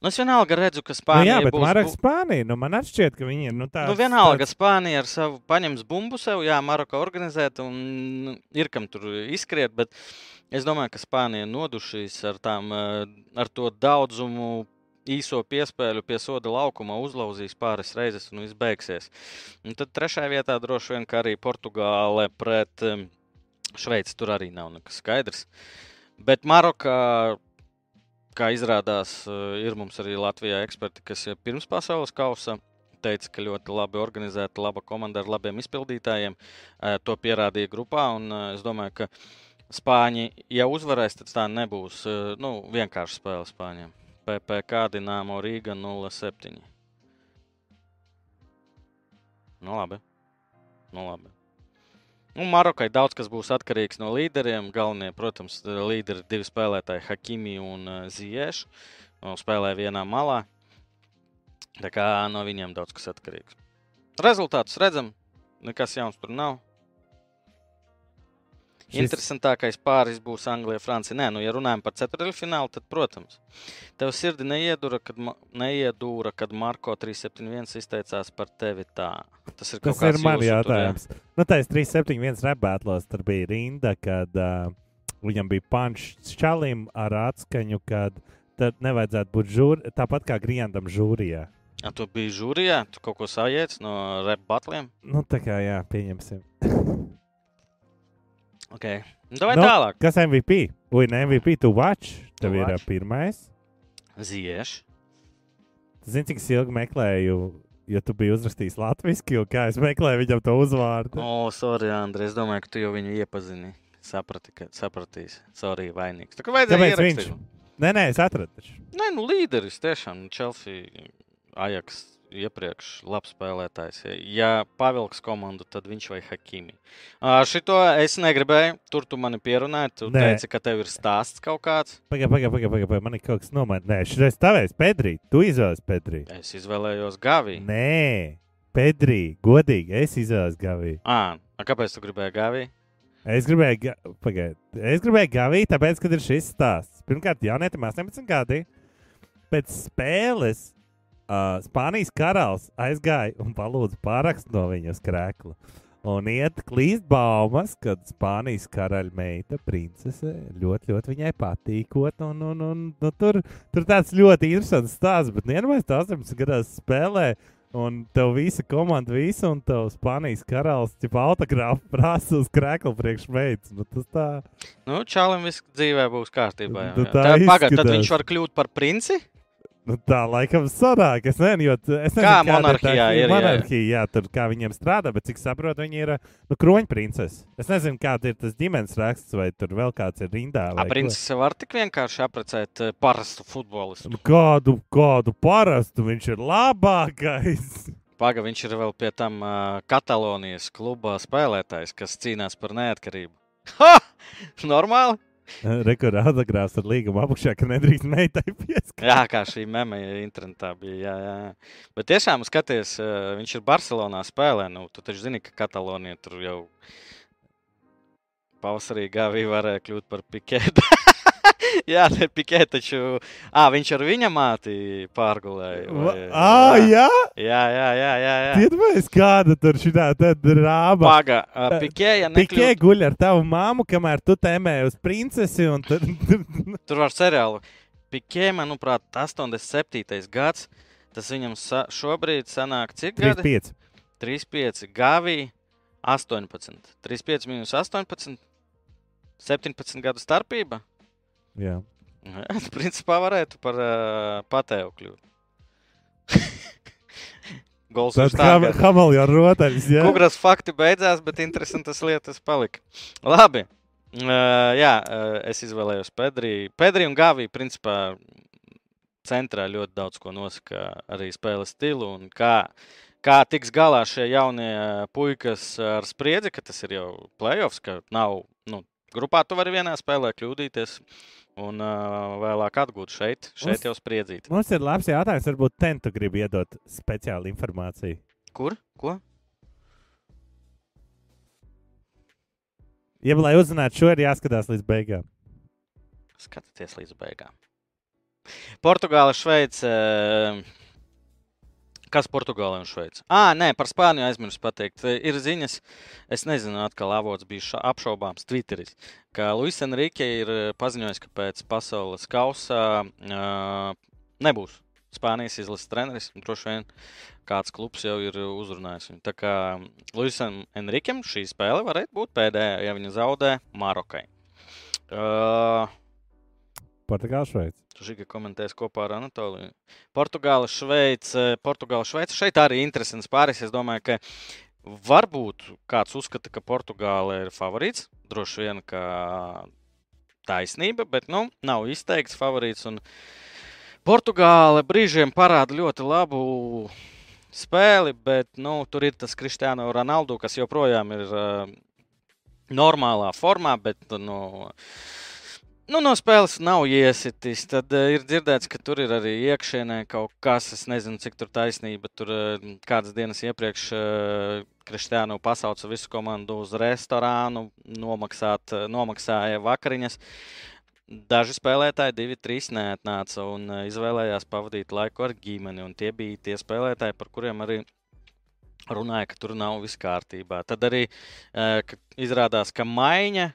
Nu, es vienalga redzu, ka nu, Spānija jā, bet būs. Maraka bu- Spānija, nu man šķiet, ka viņi ir, nu tā. Nu, vienalga, Spānija ar savu paņems bumbu sev, jā, Maroka organizēt, un nu, ir kam tur izskriet, bet es domāju, ka Spānija nodušīs ar, tām, eh, ar to daudzumu īso piespēļu pie soda laukuma, uzlauzīs pāris reizes un viss beigsies. Un tad trešajā vietā droši vien, arī Portugāle pret em, Šveici tur arī nav nekas skaidrs. Bet Marokā kā izrādās, eh, ir mums arī Latvijā eksperti, kas pirms pasaules kausa teica, ka ļoti labi organizēta, laba komanda ar labiem izpildītājiem. Eh, To pierādīja grupā. Un eh, es domāju, ka Spāņi, ja uzvarēs, tad tā nebūs nu, vienkārši spēle Spāņiem. PPC Dienāmo Rīga 07. Nu, labi. Nu, labi. Un Marokai daudz kas būs atkarīgs no līderiem. Galvenie, protams, līderi divi spēlētāji, Hakimi un uh, Zieša. Nu, Spēlē vienā malā. Tā kā no viņiem daudz kas atkarīgs. Rezultātus redzam, nekas jauns tur nav. Šis-. Interesantākais pāris būs Anglija, Francija. Nē, nu, ja runājam par ceturdaļfinālu, tad, protams, tev sirdi neiedūra, kad, ma- neiedūra, kad Marko 371 izteicās par tevi tā. Tas ir kaut Tas ir kāds man jūsu tur, jautājums. Nu, tā ir 371 rebētlos. Tur bija rinda, kad uh, viņam bija pančs čalim ar atskaņu, kad tad nevajadzētu būt žūri, tāpat kā Griendam žūrijā. A, tu biji žūrijā, tu kaut ko sajēdz no rep batliem. Nu, tā kā jā, pieņemsim. Okay. Nu, Vai Nu, tālāk? Kas MVP? Ui, ne MVP, tu watch. Tev ir watch. pirmais. Zieši. Zini, cik ilgi meklēju, jo tu biji uzrakstījis latviešu, kā es meklēju viņam to uzvārdu. O, oh, sorry, Andrej. Es domāju, ka tu jau viņu iepazini. Saprati, ka sapratīs. Sorry, vainīgs. Tā kā vajadzēja Kāpēc viņš? ierakstīt. Nē, nē, es atradu. Nē, nu līderis tiešām. Chelsea, Ajax iepriekš labs spēlētājs. Ja pavilks komandu, tad viņš vai Hakimi. Uh, šito es negribēju. Tur tu mani pierunāji. Tu Nē. teici, ka tev ir stāsts kaut kāds. Pagaid, pagaid, pagaid, pagaid, pagaid. man ir kaut kas nomainīts. Nē, šis tavējs, Pedrī. Tu izvēlējies Pedrī. Es izvēlējos Gaviju. Nē, Pedrī, godīgi, es izvēlējos Gaviju. À, a kāpēc tu gribēji Gaviju? Es gribēju, ga... Pagaid. es gribēju Gaviju, tāpēc, ka ir šis stāsts. Pirmkārt, jaunietim 18 gadi. Pēc spēles uh, Spānijas karalis aizgāja un palūdza pārakstu no viņa uz krēkla. Un iet klīst baumas, ka Spānijas karaļa meita, princese, ļoti, ļoti viņai patīkot. Un, un, un, nu, tur, tur tāds ļoti interesants stāsts, bet vienmēr tas 18 gados spēlē. Un tev visa komanda, visa, un tev Spānijas karalis, jau autogrāfu prasa uz krēkla priekšmeitas. Nu, tas tā. Nu, Čālim viss dzīvē būs kārtībā. jau, Nu, jā. tā Tā, pagad, tad izskatās. viņš var kļūt par princi? Nu, tā laikam sanāk. Es nezinu, jo es nezinu, Kā monarhijā ir, jā. Monarhija, jā, tur kā viņiem strādā, bet cik saprotu, viņi ir nu, kroņprincese. Es nezinu, kāda ir tas ģimenes raksts, vai tur vēl kāds ir rindā. A, vai ko. princis var tik vienkārši apprecēt eh, parastu futbolistu. Nu, Kādu, kādu parastu viņš ir labākais. Paga, viņš ir vēl pie tam uh, Katalonijas kluba spēlētājs, kas cīnās par neatkarību. Ha! Normāli! Rekords autogrāfs ar līgumu apakšā, ka nedrīkst meitai pieskarties. Jā, kā šī mēmija internetā bija. Jā, jā. Bet tiešām skaties, uh, viņš ir Barcelonā spēlē. Nu, tu taču zini, ka Katalonija tur jau pavasarī gāvī varēja kļūt par pikētu. jā, ne pikētu, taču à, viņš ar viņa māti pārgulēja. vai- Ah, jā! Jā, jā, jā, jā. jā. Iedomājieties, kāda tur šī tāda drāma. Paga, Pikē, ja Pikē nekļūt, guļ ar tavu māmu, kamēr tu tēmē uz princesi. un Tad... tur var seriālu. Pikē, manuprāt, 87. gads. Tas viņam sa šobrīd sanāk cik gadi? 35. 35, Gavī 18. 35 minus 18. 17 gadu starpība. Jā. Jā, Principā varētu par uh, patēvu kļūt. Gols Tad uz tā. ham- Hamalja rotaļas. Jā. Kungras fakti beidzās, bet interesantas lietas palika. Labi. Uh, jā, uh, es izvēlējos Pedriju. Pedriju un Gaviju, principā, centrā ļoti daudz ko nosaka arī spēles stilu un kā, kā tiks galā šie jaunie uh, puikas ar spriedzi, ka tas ir jau playoffs, ka nav, nu, grupā tu vari vienā spēlē kļūdīties un uh, vēlāk atgūt šeit, šeit Mums- jau spriedzīt. Mums ir labs jautājums. Varbūt Tentu grib iedot speciālu informāciju. Kur? Ko? Ja, lai uzzinātu šo, ir jāskatās līdz beigām. Skatieties līdz beigām. Portugāla, Šveice. Kas Portugālē un Šveicē? Ah, nē, par Spāniju aizmirsu pateikt. Ir ziņas, es nezinu, atkal avots bija ša- apšaubāms Twitteris, ka Luis Enrique ir eh, paziņojis, ka pēc pasaules kausa uh, nebūs Spānijas izlases treneris. Droši vien kāds klubs jau ir uzrunājis viņu. Tā kā Luisam Enriquem šī spēle varētu būt pēdējā, ja viņa zaudē Marokai. Uh, Portugāla, Šveice. Tu šī komentēs kopā ar Anatoliju. Portugāla, Šveice. Portugāla, Šveice. Šeit arī interesants pāris. Es domāju, ka varbūt kāds uzskata, ka Portugāla ir favorīts. Droši vien, ka taisnība, bet nu, nav izteikts favorīts. Un Portugāla brīžiem parāda ļoti labu spēli, bet nu, tur ir tas Kristiāno Ronaldu, kas joprojām ir uh, normālā formā, bet nu, nu, no spēles nav iesitis. Tad uh, ir dzirdēts, ka tur ir arī iekšienē kaut kas, es nezinu, cik tur taisnība. Tur uh, kādas dienas iepriekš uh, Kristiānu pasauca visu komandu uz restorānu, nomaksāt, uh, nomaksāja vakariņas. Daži spēlētāji, divi, trīs neatnāca un uh, izvēlējās pavadīt laiku ar ģimeni. Tie bija tie spēlētāji, par kuriem arī runāja, ka tur nav viss kārtībā. Tad arī uh, izrādās, ka maiņa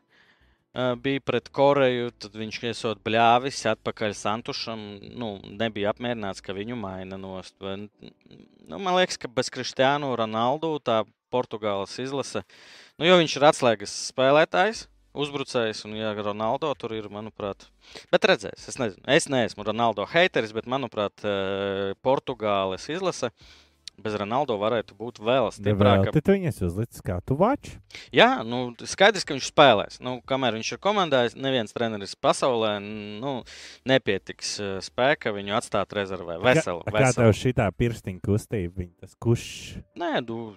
bija pret Koreju. Tad viņš iesot bļāvis atpakaļ Santušam. Nu, nebija apmierināts, ka viņu maina nost. Nu, man liekas, ka bez Kristiānu Ronaldu tā Portugāles izlase, nu, jo viņš ir atslēgas spēlētājs. Uzbrucējs, un ja Ronaldo tur ir, manuprāt, bet redzēs, es nezinu, es neesmu Ronaldo haiteris, bet, manuprāt, eh, Portugāles izlase bez Ronaldo varētu būt vēl stiprāka. Vēl tu viņas uzlicis kā tu vač. Jā, nu, skaidrs, ka viņš spēlēs. Nu, kamēr viņš ir komandā, neviens treneris pasaulē nu, nepietiks eh, spēka viņu atstāt rezervē. Veselu, Kā, kā tev šī pirkstiņa kustība, viņa tas kurš? Nē, du,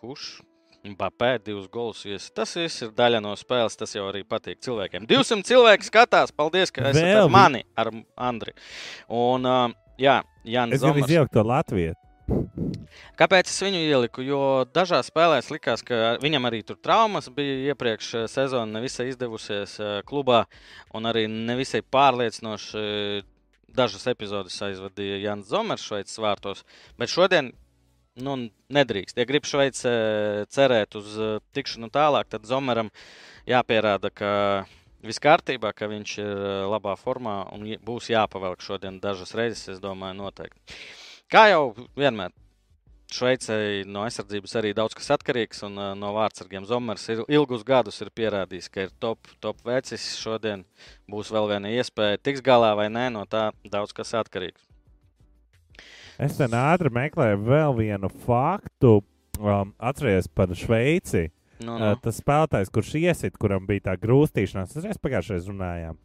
kurš? Bapē, divus golus. ies. Tas viss ir daļa no spēles. Tas jau arī patīk cilvēkiem. 200 cilvēki skatās. Paldies, ka esat Vēl ar mani, ar Andriu. Un, uh, jā, Jānis Es gribu izjaukt to Latviju. Kāpēc es viņu ieliku? Jo dažās spēlēs likās, ka viņam arī tur traumas bija iepriekš eh, sezona nevisai izdevusies eh, klubā, un arī nevisai pārliecinoši dažas epizodes aizvadīja Jānis Zomers Šveices vārtos. Bet šodien nu, nedrīkst. Ja grib Šveice cerēt uz eh, tikšanu tālāk, tad Zomeram jāpierāda, ka viss kārtībā, ka viņš ir eh, labā formā un būs jāpavelk šodien dažas reizes, es domāju, noteikti. Kā jau vienmēr, Šveicei no aizsardzības arī daudz kas atkarīgs, un uh, no vārdsargiem Zomers ir ilgus gadus ir pierādījis, ka ir top, top vecis. Šodien būs vēl viena iespēja, tiks galā vai nē, no tā daudz kas atkarīgs. Es ten ātri meklēju vēl vienu faktu. Um, Atcerieties par Šveici. Nu, Uh, nu. tas spēlētājs, kurš iesit, kuram bija tā grūstīšanās, tas mēs pagājušajā runājām.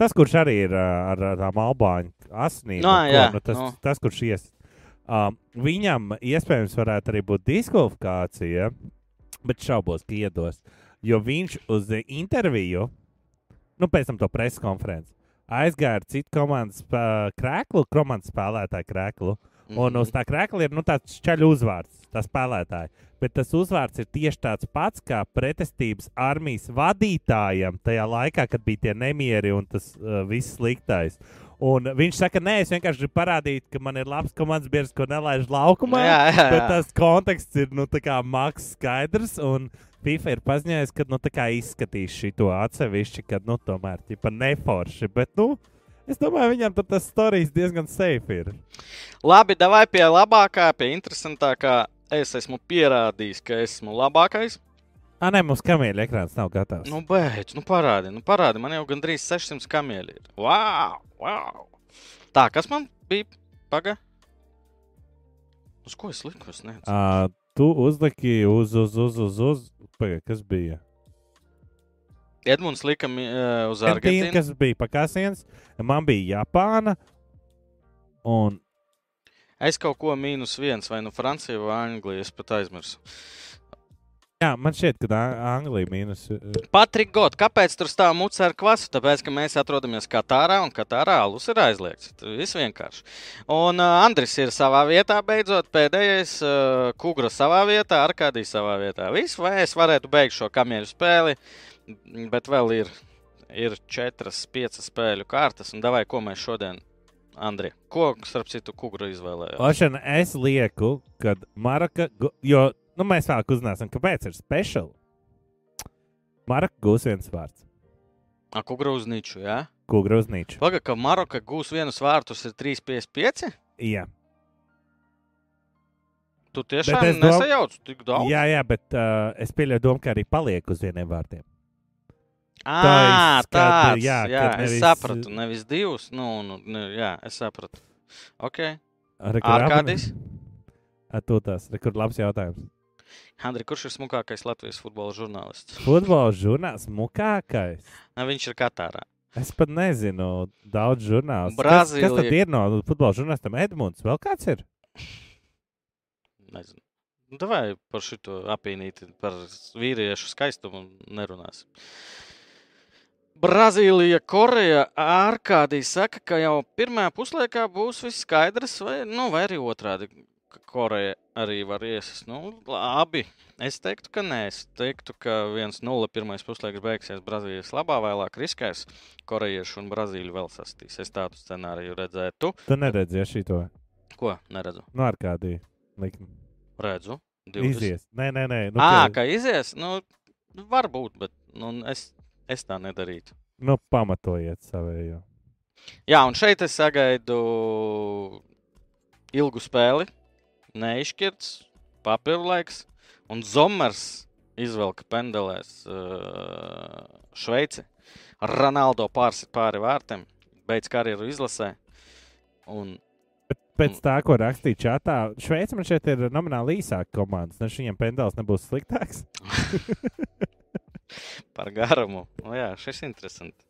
Tas, kurš arī ir uh, ar, ar tām albāņu asinīm, un ko, jā, nu, tas, nu. tas, kurš iesit. Um, viņam iespējams varētu arī būt diskvalifikācija, bet šaubos, ka iedos. Jo viņš uz interviju, nu, pēc tam to preses konferenci, aizgāja ar citu komandas spē- krēklu, komandas spēlētāju krēklu. Un uz Mhm. tā krēsla ir nu, tāds čaļu uzvārds, tā spēlētāja. Bet tas uzvārds ir tieši tāds pats kā pretestības armijas vadītājam tajā laikā, kad bija tie nemieri un tas uh, viss sliktais. Un viņš saka, nē, es vienkārši gribu parādīt, ka man ir labs komandas biedrs, ko nelaiž laukumā. Jā, jā, jā. Bet tas konteksts ir nu, tā maks skaidrs. Un FIFA ir paziņojis, ka nu, tā izskatīs šo atsevišķi, kad nu, tomēr ir neforši. Bet, nu, es domāju, viņam tur tas stāstījis diezgan safe. Ir. Labi, davai pie labākā, pie interesantākā. Es esmu pierādījis, ka esmu labākais. Ah, nē, mums kamieļa ekrāns nav gatavs. Nu, beidz, nu parādi, nu parādi. Man jau gandrīz 600 kamieļi ir. Wow! wow. Tā, kas man bija? Paga. Uz ko es liku? Es nezinu. Uh, tu uzliki uz, uz, uz, uz, uz. Pagaid, kas bija? Edmunds lika mi- eh, uz Argentīnu. kas bija pakāpiens. Man bija Japāna. Un Es kaut ko mīnus viens, vai nu Francija vai Anglija. Es pat aizmirsu. jā, man šķiet, ka Anglija mīnus. uh, Patrika Gots, kāpēc tur stāv muca ar kvasu? Tāpēc, ka mēs atrodamies Katārā un Katārā alus ir aizliegts. Tas viss vienkārši. Un uh, Andris ir savā vietā, beidzot, pēdējais, uh, Kugra savā vietā, Arkādijs savā vietā. Viss, vai es varētu beigt šo kamieļu spēli, bet vēl ir, ir četras, piecas spēļu kārtas. Un davai, ko mēs šodien, Andri, ko, starp citu, Kugra izvēlējās? Ošana, es lieku, ka Maraka. Jo nu, mēs vēlāk uzzināsim, kāpēc ir speciāli. Maraka gūs viens vārds. A, Kugra uz Niču, jā? Ko grūznīču? Pagaid, ka Maroka gūs vienus vārtus ir 3,55? Jā. Tu tiešām es dom- nesajauc tik daudz. jā, jā, bet uh, es pieļauju domu, ka arī paliek uz vieniem vārtiem. À, Taisnība, kad, tāds, jā, jā, kad es nevis- sapratu. Nevis divus, nu, nu ne, jā, es sapratu. Ok. Arkādijs? Atūtās, kur labs jautājums. Andri, kurš ir smukākais Latvijas futbola žurnālists? Futbola žurnāls mukākais. Nē, viņš ir Katārā. Es pat nezinu, daudz žurnālu. Kas, kas tad Brazīlija. ir no futbola žurnālistiem? Edmunds, vēl kāds ir? Nezinu. Nu, Vai par šo apīnīti, par vīriešu skaistumu nerunāsim. Brazīlija, Koreja, Arkādija saka, ka jau pirmā puslaikā būs viss skaidrs, vai, nu, vai arī otrādi. Koreja arī var iesist. Nu, labi, es teiktu, ka nē. Es teiktu, ka 1-0 pirmais puslaiks beigsies Brazīlijas labā, vēlāk riskēs. Korejieši un Brazīļi vēl sastīs. Es tādu scenāriju redzētu. Tu neredzēji šito. Ko neredzu? Nu, ar kādī likmi. Redzu. 20. Izies. Nē, nē, nē. Nu, Ah, ka- izies? Nu, varbūt, bet nu, es, es tā nedarītu. nu, pamatojiet savējo. Jā, un šeit es sagaidu ilgu spēli, neizšķirts, papildu laiks, un Zomers izvelka pendelēs uh, Šveici. Ronaldo pārsit pāri vārtiem, beidz karjeru izlasē. Un Pēc tā, ko rakstīja čatā, Šveice man šeit ir nomināli īsāka komanda. Nes viņiem pendels nebūs sliktāks. par garumu. Nu, jā, šis ir interesants.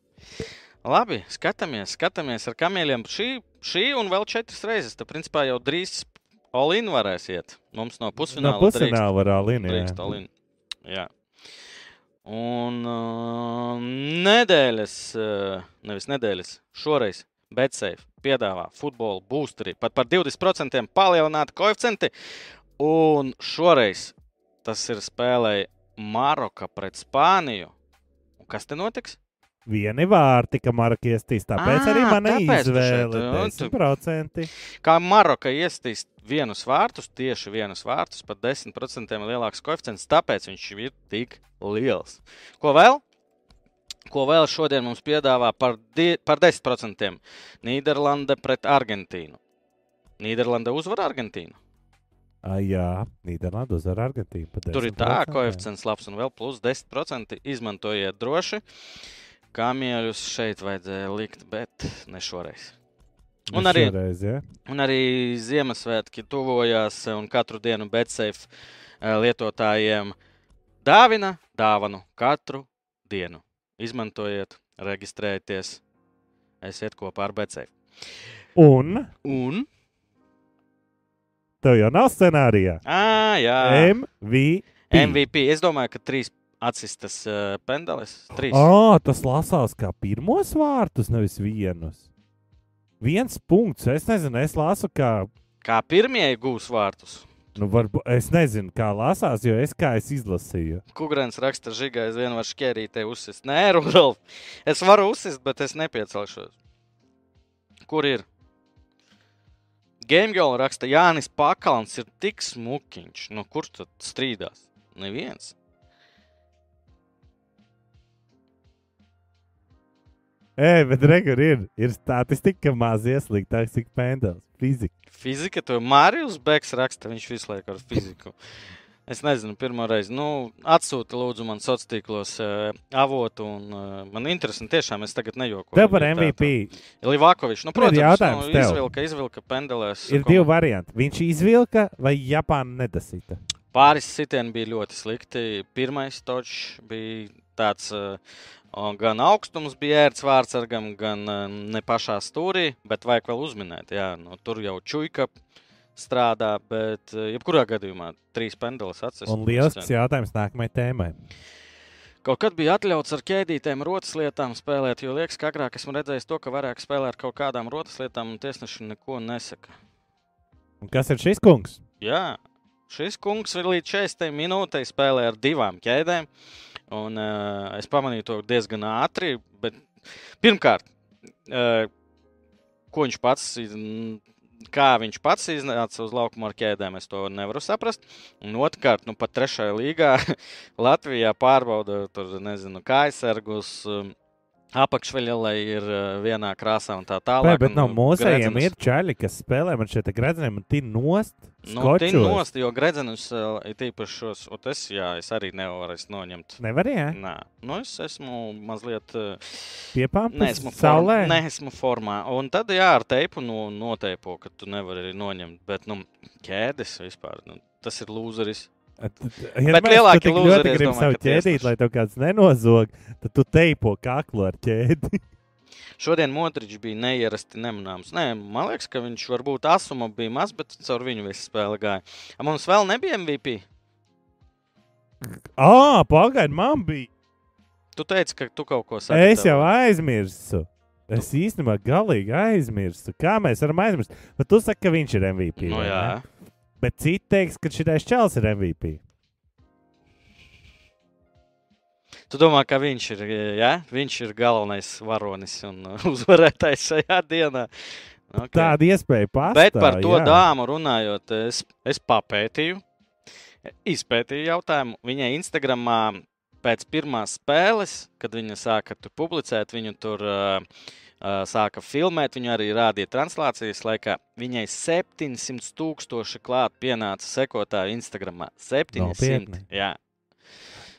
Labi, skatāmies, skatāmies ar kamieļiem. Šī, šī un vēl četras reizes. Tad, principā, jau drīz Olīna varēs iet. Mums no No pusfināla pusfināla var līnija. Drīkst Olīna. Jā. Un uh, nedēļas, uh, nevis nedēļas, šoreiz Betsafe piedāvā futbola boosteri pat par 20% palielināti koeficienti. Un šoreiz tas ir spēlēja Maroka pret Spāniju. Un kas te notiks? Vieni vārti, ka Marka iestīs. Tāpēc Ā, arī man tāpēc tu izvēle tu- 10%. Kā Maroka iestīs vienus vārtus, tieši vienus vārtus, pat 10% lielāks koeficients, tāpēc viņš ir tik liels. Ko vēl? Ko vēl šodien mums piedāvā par, die, par 10%? Nīderlande pret Argentīnu. Nīderlande uzvar Argentīnu. Ai, jā, Nīderlanda uzvar Argentīnu. Tur ir tā, 10%. koeficients labs un vēl plus 10%. Izmantojiet droši. Kamieļus šeit vajadzēja likt, bet ne šoreiz. Un arī, šoreiz, ja? un arī Ziemassvētki tuvojās, un katru dienu Betsafe eh, lietotājiem dāvina dāvanu katru dienu. Izmantojiet, reģistrējieties, esiet kopā ar Betsafe. Un Un, tev jau nav scenārijā. ah, jā, MVP. MVP. Es domāju, ka trīs atsistas uh, pendeles. Trīs. Oh, tas lasās kā pirmos vārtus, nevis vienus. Viens punkts. Es nezinu, es lasu, kā. Kā pirmie gūs vārtus. Nu, varbūt, es nezinu, kā lasās, jo es kā es izlasīju. Kukurēns raksta, ka es vienu varu šķērītē uzsist. Nē, Rudolf, es varu uzsist, bet es nepiecelšos. Kur ir? Gamegola raksta, Jānis Pakalns ir tik smukiņš. Nu, kurš tad strīdās? Neviens. Ej, bet rekur ir, ir statistika, ka mazie sliktāks tik pendels. Fizika. Fizika, to Mārijus Beks raksta, viņš visu laiku ar fiziku. Es nezinu, pirmā reize. Nu, atsūti, lūdzu, man sociālos tīklos uh, avotu. Un, uh, man interesanti, tiešām es tagad nejokoju. Tev par MVP Livakovičs. Nu, protams, jautājums nu, izvilka, izvilka pendelēs. ir divi varianti. Viņš izvilka vai Japāna nedasīta. Pāris sitieni bija ļoti slikti. Pirmais točs bija tāds, uh, gan augstums bija ērts vārdsargam, gan uh, ne pašā stūrī, bet vajag vēl uzminēt. Jā, nu, tur jau čuika strādā, bet uh, jebkurā gadījumā trīs pendeles atsevišķi. Un lielisks jautājums nākamajai tēmai. Kaut kad bija atļauts ar ķēdītēm rotas lietām spēlēt, jo liekas, ka agrāk esmu redzējis to, ka varētu spēlēt ar kaut kādām rotas lietām, un tiesneši neko nesaka. Un kas ir šis kungs? Jā, šis kungs ir līdz 40 minūtei spēlē ar divām ķēdēm. Un, uh, es pamanīju to diezgan ātri. Bet, pirmkārt, uh, ko viņš pats, mm, kā viņš pats iznāca uz laukuma ar ķēdēm, es to nevaru saprast. Un otrkārt, nu, pat trešajā līgā Latvijā pārbauda tur, nezinu, kājasargus. Um, apakšveļa ir uh, vienā krāsā un tā tālāk. bet no mūsējiem Gredzenus- ir čaļi, kas spēlē man šeit gredzeniem un tī nost. Nu, skočos. nost, jo gredzenus uh, ir tīpaši šos, un es, jā, es arī nevaru es noņemt. Nevar, jā? Nē, nu es esmu mazliet. Uh, Piepāmpus Neesmu saulē. formā. Neesmu formā. Un tad, jā, ar teipu nu, noteipo, ka tu nevari arī noņemt. Bet, nu, ķēdes vispār. Nu, tas ir lūzeris. Ja Bet lielākie tu lūzeri, es domāju, savu ķēdīt, lai tev kāds nenozog, tad tu teipo kaklu ar ķēdi. Šodien Modričs bija neierasti nemanāms. Nē, man liekas, ka viņš varbūt asuma bija maz, bet caur viņu visu spēli gāja. A, mums vēl nebija MVP. Ā, pagaidi, man bija. Tu teici, ka tu kaut ko saki. Es jau aizmirsu. Es īstenībā galīgi aizmirsu. Kā mēs varam aizmirst? Bet tu saki, ka viņš ir MVP. Nu, vai jā. ne? Bet citi teiks, ka šis čels ir MVP. Tu domā, ka viņš ir, jā? viņš ir galvenais varonis un uh, uzvarētājs šajā dienā. Okay. Tāda iespēja pastāv. Bet par to jā. dāmu runājot, es, es papētīju, izpētīju jautājumu. Viņai Instagramā pēc pirmās spēles, kad viņa sāka tur publicēt, viņu tur uh, sāka filmēt, viņu arī rādīja translācijas laikā. Viņai 700 tūkstoši klāt pienāca sekotāju Instagramā. 700. Nopietni? Jā.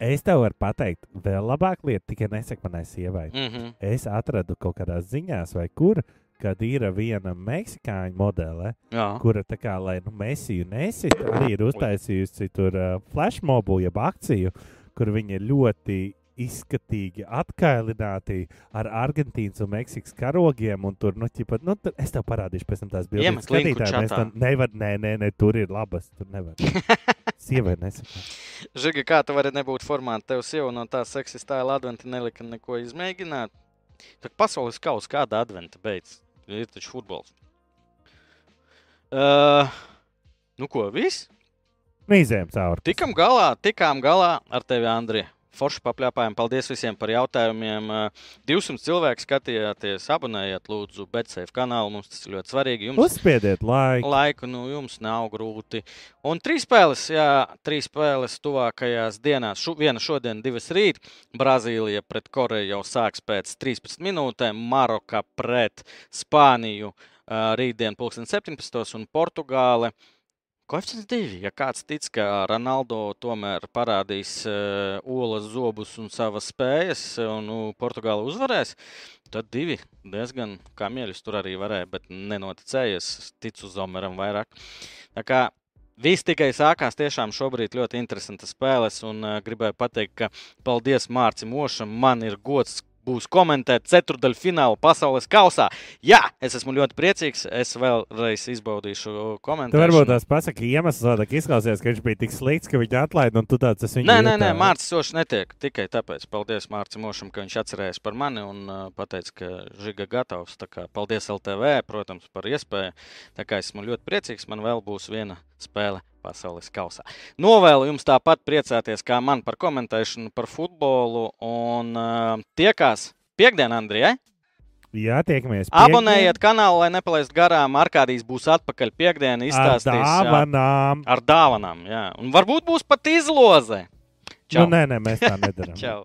Es tev varu pateikt, vēl labāk lieta, tikai nesaka manai sievai. Mm -hmm. Es atradu kaut kādās ziņās, vai kur, kad ir viena meksikāņu modele, Jā. kura tā kā, lai nu, Mēsiju nesit, arī ir uztaisījusi tur uh, flashmobu, jeb akciju, kur viņi ir ļoti izskatīgi atkailināti ar Argentīnas un Meksikas karogiem. Un tur, nu, ķipa, nu, tur, es tev parādīšu pēc tam tās bildes. Iemet linku Skatītāji, mēs čatā. tam nevar, nē, nē, nē, tur ir labas, tur nevar. Sievai nesaka. Žiga, kā tu vari nebūt formātā? Tev sieva no tā seksistāla adventa nelika neko izmēģināt. Tā pasaules kausa kāda adventa beidzas. Ir taču futbols. Uh, nu ko, viss? Mīzējām cauri. Tikam galā, tikām galā ar tevi, Andri. Forši papļāpājām. Paldies visiem par jautājumiem. Uh, 200 cilvēki skatījāties, abonējiet, lūdzu, Betsafe kanālu. Mums tas ir ļoti svarīgi. Jums Uzspiediet laiku. laiku, nu, jums nav grūti. Un trīs spēles, jā, trīs spēles tuvākajās dienās. Šu, viena šodien, divas rīt. Brazīlija pret Koreju jau sāks pēc 13 minūtēm, Maroka pret Spāniju uh, rītdien, 2017. un Portugāle. Koeficients divi. Ja kāds tic, ka Ronaldo tomēr parādīs uh, olas zobus un savas spējas, un nu, Portugāla uzvarēs, tad divi diezgan kamieļus tur arī varēja, bet nenoticējies. Es ticu Zomeram vairāk. Tā kā Viss tikai sākās. Tiešām šobrīd ļoti interesantas spēles. Un uh, gribēju pateikt, ka paldies Mārcim Ošam. Man ir gods būs komentēt ceturdaļu finālu pasaules kausā. Jā, es esmu ļoti priecīgs. Es vēlreiz izbaudīšu komentāru. varbūt tās pasaki iemesls, kādēļ izklausījās, ka viņš bija tik slikts, ka viņš atlaida, un tu tāds esi Nē, nē, nē, Mārcis Ošs netiek. Tikai tāpēc. Paldies Mārcis Ošam, ka viņš atcerējās par mani un uh, pateica, ka Žiga gatavs. Tā kā paldies LTV, protams, par iespēju. Tā kā esmu ļoti priecīgs, man vēl būs viena spēle pasaules kausā. Novēlu jums tāpat priecāties kā man par komentēšanu par futbolu un uh, tiekās piekdien, Andrija. Jā, tiekamies. Abonējiet kanālu, lai nepalaistu garām. Arkādijs būs atpakaļ piekdienā. Ar Izstāstīs jā, dāvanām. ar dāvanām. Jā. Un varbūt būs pat izloze. Čau! Nu, nē, nē, mēs tā nedarām. Čau!